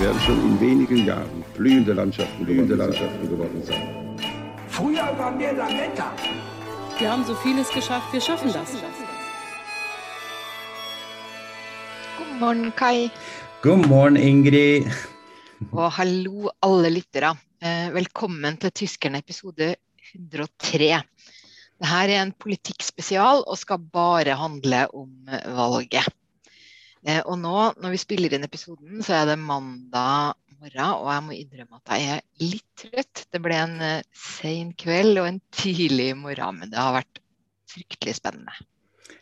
Werden schon in wenigen Jahren blühende Landschaften, blühende Landschaften geworden sein. Früher waren wir Lametta. Wir haben so vieles geschafft, wir schaffen das. God morgen, Kai. God morgen, Ingrid. Og hallo, alle lyttere. Eh, Velkommen til Tyskerne episode 103. Dette er en politikkspesial og skal bare handle om valget. Eh, Og nå, når vi spiller inn episoden, så er det mandag morgen, og jeg må innrømme at jeg er litt trøtt. Det ble en eh, sen kveld og en tidlig morgen, men det har vært fryktelig spennende.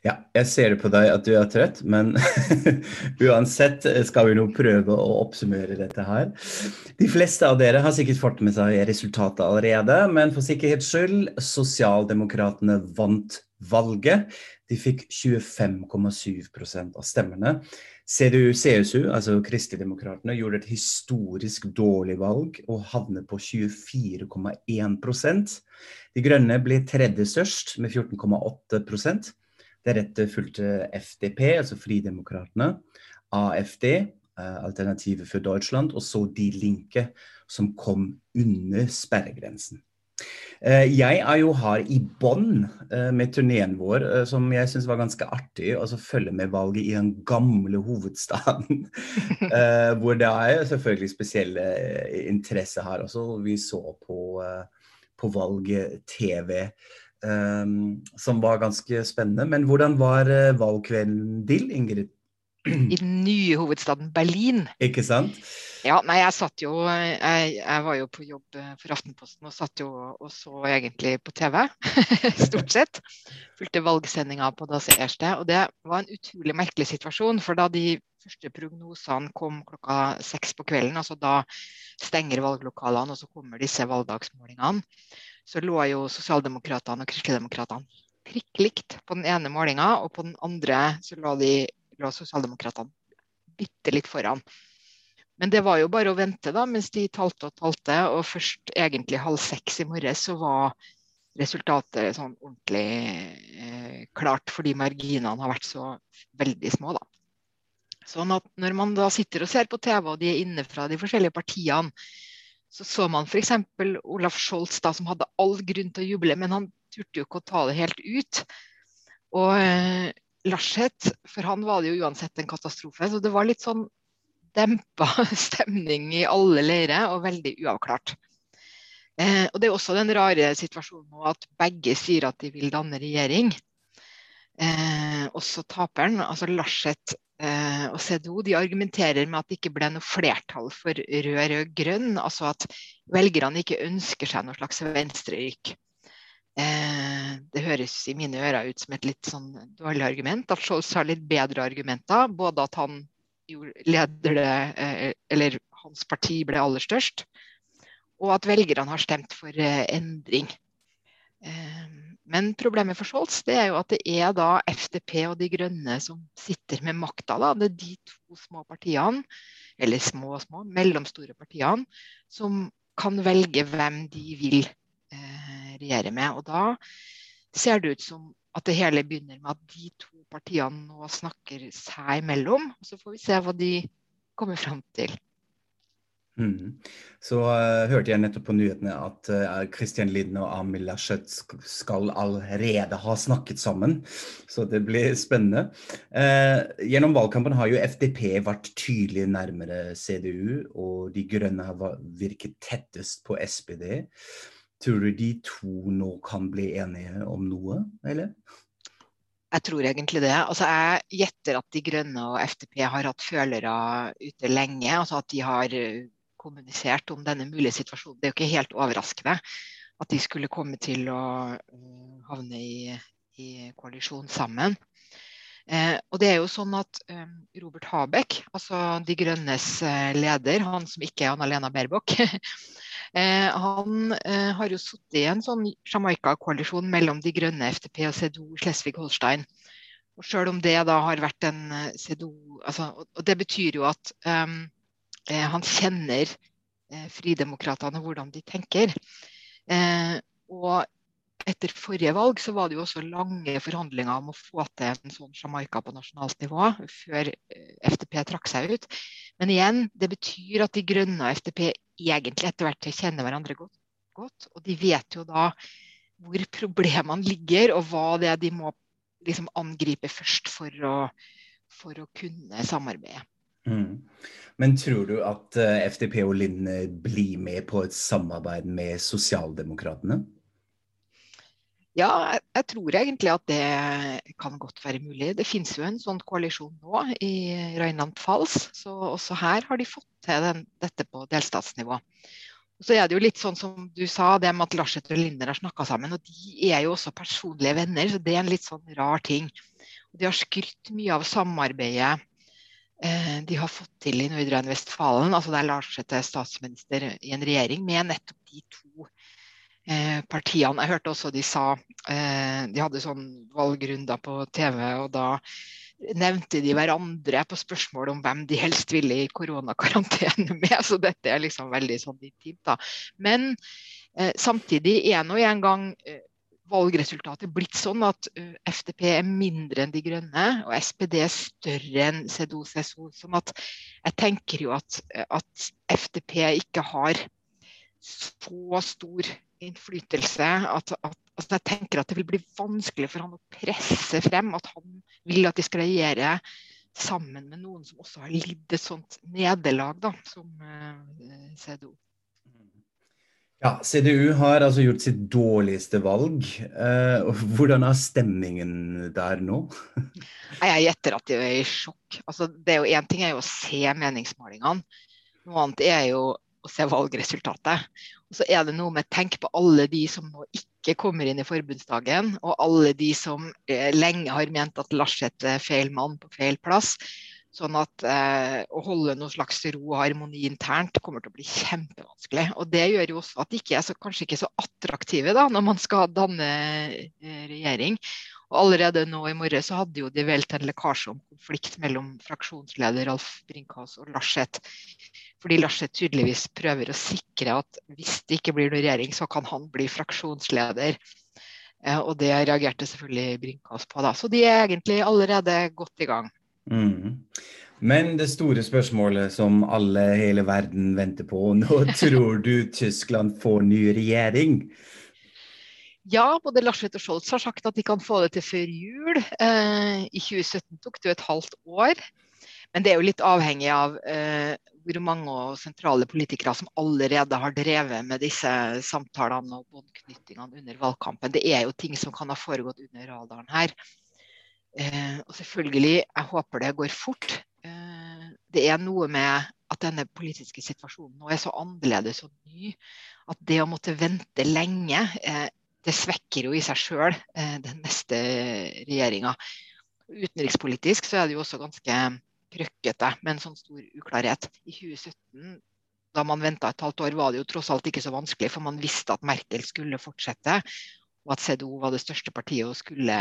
Ja, jeg ser det på deg at du er trøtt, men uansett skal vi nå prøve å oppsummere dette her. De fleste av dere har sikkert fått med seg resultatet allerede, men for sikkerhets skyld, Sosialdemokratene vant valget. De fikk 25,7% av stemmene. CDU-CSU, altså Kristeligdemokratene, gjorde et historisk dårlig valg og havnet på 24,1% De grønne ble tredje størst med 14,8% Deretter fulgte FDP, altså Fridemokratene, AFD, eh, Alternativet for Deutschland, og så De Linke, som kom under sperregrensen. Eh, Jeg er jo her i Bonn eh, med turneen vår, eh, som jeg syns var ganske artig. Altså følge med valget i den gamle hovedstaden. Hvor det er selvfølgelig spesielle interesse her også. Vi så på, på valget TV, som var ganske spennende. Men hvordan var valgkvelden din, Ingrid? I den nye hovedstaden Berlin. Ikke sant? Ja, nei, jeg satt jo jeg, jeg var jo på jobb eh, for Aftenposten og satt jo og så egentlig på TV, stort sett. Fulgte valgsendinga på Das Erste. Og det var en utrolig merkelig situasjon. For da de første prognosene kom klokka seks på kvelden, altså da stenger valglokalene og så kommer disse valgdagsmålingene, så lå jo Sosialdemokratene og Kristeligdemokratene prikk likt på den ene målinga, og på den andre så lå, de, lå Sosialdemokratene bitte litt foran. Men det var jo bare å vente da, mens de talte og talte. Og først egentlig halv seks i morges så var resultatet sånn ordentlig eh, klart, fordi marginene har vært så veldig små. da. Sånn at når man da sitter og ser på TV, og de er inne fra de forskjellige partiene, så så man f.eks. Olaf Scholz, da, som hadde all grunn til å juble, men han turte jo ikke å ta det helt ut. Og eh, Larseth, for han var det jo uansett en katastrofe. Så det var litt sånn dempa stemning i alle leirer og veldig uavklart. Eh, og Det er også den rare situasjonen nå at begge sier at de vil danne regjering. Eh, også taperen, altså Larseth eh, og CDO, de argumenterer med at det ikke ble noe flertall for rød-rød-grønn. Altså at velgerne ikke ønsker seg noe slags venstreryk. Eh, det høres i mine ører ut som et litt sånn dårlig argument. At Scholz har litt bedre argumenter. Både at han leder det, eh, eller hans parti ble aller størst, og at velgerne har stemt for eh, endring. Eh, Men problemet for Scholz det er jo at det er da FDP og De Grønne som sitter med makta. Det er de to små partiene, eller små og små, mellomstore partiene, som kan velge hvem de vil regjere med. Og da ser det ut som at det hele begynner med at de to partiene nå snakker seg imellom. Så får vi se hva de kommer fram til. Mm. Så uh, hørte jeg nettopp på nyhetene at uh, Christian Liden og Amil Laschet skal allerede ha snakket sammen. Så det blir spennende. Uh, gjennom valgkampen har jo FDP vært tydelig nærmere CDU, og De grønne har virket tettest på SPD. Tror du de to nå kan bli enige om noe, eller? Jeg tror egentlig det. Altså, jeg gjetter at De Grønne og FDP har hatt følere ute lenge. altså At de har eh, kommunisert om denne mulige situasjonen. Det er jo ikke helt overraskende at de skulle komme til å eh, havne i, i koalisjon sammen. Eh, og det er jo sånn at eh, Robert Habeck, altså De Grønnes eh, leder, han som ikke er Anna-Lena Baerbock, Eh, han eh, har jo sittet i en sånn Jamaica-koalisjon mellom De grønne, FTP og CDO Slesvig-Holstein. Og selv om det da har vært en eh, CDO altså, Og det betyr jo at um, eh, han kjenner eh, Fridemokratene og hvordan de tenker. Eh, og etter forrige valg så var det jo også lange forhandlinger om å få til en sånn Jamaica på nasjonalt nivå, før eh, FTP trakk seg ut. Men igjen, det betyr at De grønne og FTP egentlig etter hvert kjenner hverandre godt, godt. Og de vet jo da hvor problemene ligger, og hva det er de må liksom angripe først for å, for å kunne samarbeide. Mm. Men tror du at eh, FTP og Linn blir med på et samarbeid med Sosialdemokratene? Ja, jeg, tror egentlig at det kan godt være mulig. Det finnes jo en sånn koalisjon nå i Rheinland-Pfalz, så også her har de fått til den, dette på delstatsnivå. Og så er det jo litt sånn som du sa, det med at Larseth og Linder har snakka sammen. og De er jo også personlige venner, så det er en litt sånn rar ting. De har skrytt mye av samarbeidet eh, de har fått til i Nordre Vestfalen, altså der Larseth er statsminister i en regjering med nettopp de to partiene. Jeg hørte også de sa eh, De hadde sånn valgrunder på TV, og da nevnte de hverandre på spørsmål om hvem de helst ville i koronakarantene med. Så dette er liksom veldig sånn intimt, da. Men eh, samtidig er nå en gang eh, valgresultatet blitt sånn at FDP er mindre enn De grønne, og SPD er større enn CDO-CSO. Sånn at jeg tenker jo at, at FDP ikke har så stor innflytelse at, at altså jeg tenker at det vil bli vanskelig for han å presse frem at han vil at de skal regjere sammen med noen som også har lidd et sånt nederlag, som uh, CDO. Ja, CDU har altså gjort sitt dårligste valg. Eh, hvordan er stemningen der nå? jeg gjetter at de er i sjokk. Altså, det er jo Én ting er jo å se meningsmålingene. Noe annet er jo å se valgresultatet. Og så er det noe med tenk på alle de som nå ikke kommer inn i forbundsdagen, og alle de som eh, lenge har ment at Larseth er feil mann på feil plass. Sånn at eh, å holde noe slags ro og harmoni internt kommer til å bli kjempevanskelig. Og det gjør jo også at de ikke er så, kanskje ikke er så attraktive da, når man skal danne eh, regjering. Og allerede nå i morges så hadde jo de vel til en lekkasje om konflikt mellom fraksjonsleder Alf Brinkhaus og Larseth. Fordi Larseth tydeligvis prøver å sikre at hvis det ikke blir noen regjering, så kan han bli fraksjonsleder. Eh, og det reagerte selvfølgelig Brinkhaus på. da. Så de er egentlig allerede godt i gang. Mm. Men det store spørsmålet som alle hele verden venter på, nå tror du Tyskland får ny regjering? Ja, både Larseth og Scholz har sagt at de kan få det til før jul. Eh, I 2017 tok det jo et halvt år. Men det er jo litt avhengig av eh, hvor mange sentrale politikere som allerede har drevet med disse samtalene og båndknyttingene under valgkampen. Det er jo ting som kan ha foregått under radaren her. Eh, og selvfølgelig, jeg håper det går fort. Det er noe med at denne politiske situasjonen nå er så annerledes og ny at det å måtte vente lenge det svekker jo i seg sjøl eh, den neste regjeringa. Utenrikspolitisk så er det jo også ganske krøkkete med en sånn stor uklarhet. I 2017, da man venta et halvt år, var det jo tross alt ikke så vanskelig, for man visste at Merkel skulle fortsette, og at CDO var det største partiet og skulle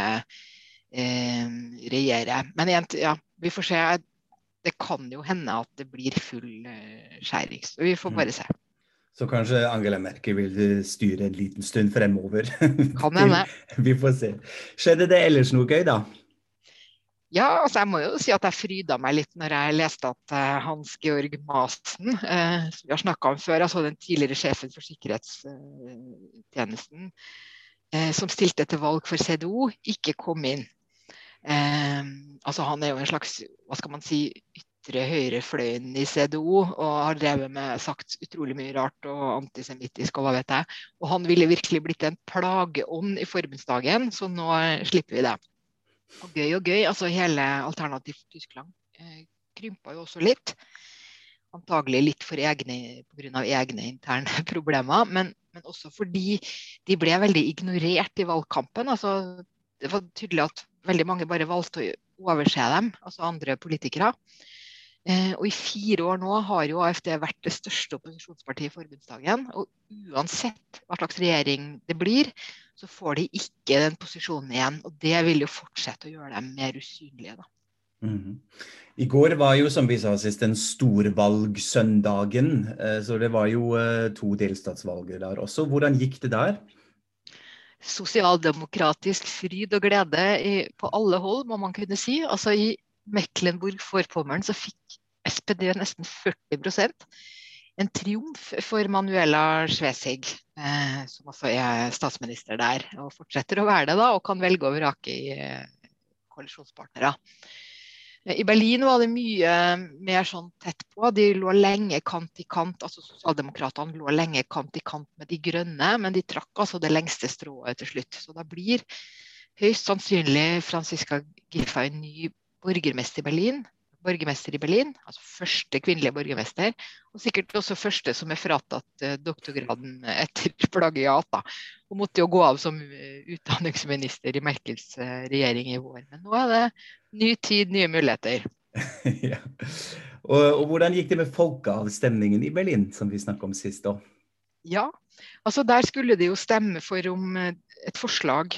eh, regjere. Men igjen, ja, vi får se. Det kan jo hende at det blir full eh, skjæring. Så vi får mm. bare se. Så kanskje Angela Merkel vil styre en liten stund fremover. Kan hende. Vi får se. Skjedde det ellers noe gøy, da? Ja, altså jeg må jo si at jeg fryda meg litt når jeg leste at uh, Hans Georg Masen, uh, som vi har snakka om før, altså den tidligere sjefen for sikkerhetstjenesten, som stilte til valg for CDO, ikke kom inn. altså Han er jo en slags hva skal man si, ytre høyrefløyen i CDO og har drevet med sagt utrolig mye rart og antisemittisk og hva vet jeg. Og han ville virkelig blitt en plageånd i forbundsdagen, så nå slipper vi det. Og gøy og gøy, altså hele Alternativ Tyskland eh, krympa jo også litt. Antagelig litt for egne, pga. egne interne problemer, men, men, også fordi de ble veldig ignorert i valgkampen. Altså, det var tydelig at veldig mange bare valgte å overse dem, altså andre politikere. Eh, og i fire år nå har jo AFD vært det største opposisjonspartiet i forbundsdagen. Og uansett hva slags regjering det blir, så får de ikke den posisjonen igjen. Og det vil jo fortsette å gjøre dem mer usynlige, da. Mm. I går var jo, som vi sa sist, den storvalgsøndagen. Eh, så det var jo eh, to delstatsvalger der også. Hvordan gikk det der? Sosialdemokratisk fryd og glede i, på alle hold, må man kunne si. Altså I Mecklenburg-Vorpommern så fikk SPD nesten 40% En triumf for Manuela Schwesig, eh, som også er statsminister der. Og fortsetter å være det, da, og kan velge og vrake i eh, koalisjonspartnere. I Berlin var det mye mer sånn tett på. De lå lenge kant i kant. altså Sosialdemokratene lå lenge kant i kant med de grønne, men de trakk altså det lengste strået til slutt. Så da blir høyst sannsynlig Franziska Giffey ny borgermester i Berlin borgermester i Berlin. Altså første kvinnelige borgermester. Og sikkert også første som er fratatt uh, doktorgraden etter plagiat. Da. Hun måtte jo gå av som uh, utdanningsminister i Merkels uh, regjering i vår. Men nå er det ny tid, nye muligheter. ja. og, og, hvordan gikk det med folkeavstemningen i Berlin, som vi snakket om sist? da? Ja, altså der skulle de jo stemme for om et forslag,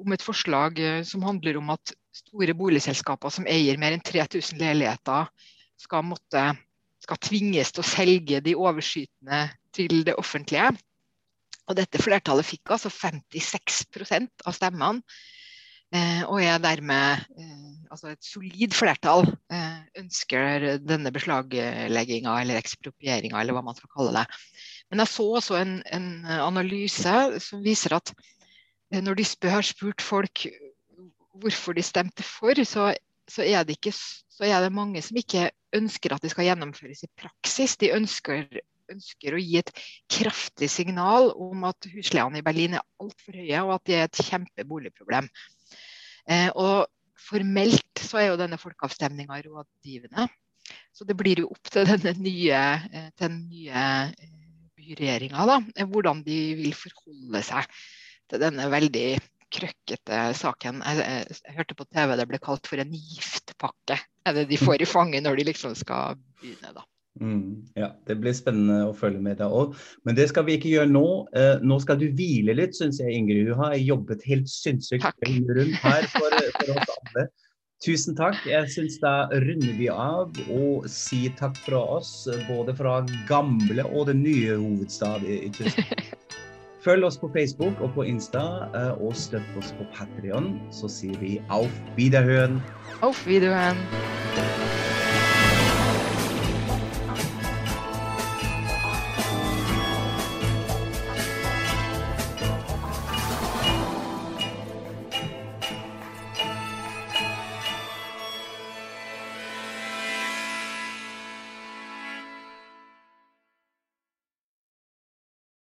om et forslag som handler om at store boligselskaper som eier mer enn 3000 leiligheter, skal, måtte, skal tvinges til å selge de overskytende til det offentlige. Og dette flertallet fikk altså 56 av stemmene. Eh, og er dermed eh, altså et solid flertall eh, ønsker denne beslaglegginga eller eksproprieringa, eller hva man skal kalle det. Men jeg så også en, en analyse som viser at eh, når de spør, har spurt folk hvorfor de stemte for, så, så, er ikke, så, er det mange som ikke ønsker at det skal gjennomføres i praksis. De ønsker, ønsker å gi et kraftig signal om at husleiene i Berlin er altfor høye, og at det er et kjempeboligproblem. Eh, og formelt så er jo denne folkeavstemninga rådgivende. Så det blir jo opp til denne nye, eh, den nye eh, byregjeringa hvordan de vil forholde seg til denne veldig krøkkete saken. Jeg, jeg, jeg, hørte på TV det ble kalt for en giftpakke. Er det de får i fanget når de liksom skal begynne, da. Mm, ja, Det blir spennende å følge med deg òg. Men det skal vi ikke gjøre nå. Eh, nå skal du hvile litt, syns jeg, Ingrid. Du har jobbet helt sinnssykt rundt her for, for, oss alle. Tusen takk. Jeg syns da runder vi av og sier takk fra oss, både fra gamle og den nye hovedstad i, i Tyskland. Følg oss på Facebook og på Insta, eh, og støtt oss på Patrion. Så sier vi auf Wiederhøen. Auf Wiederhøen.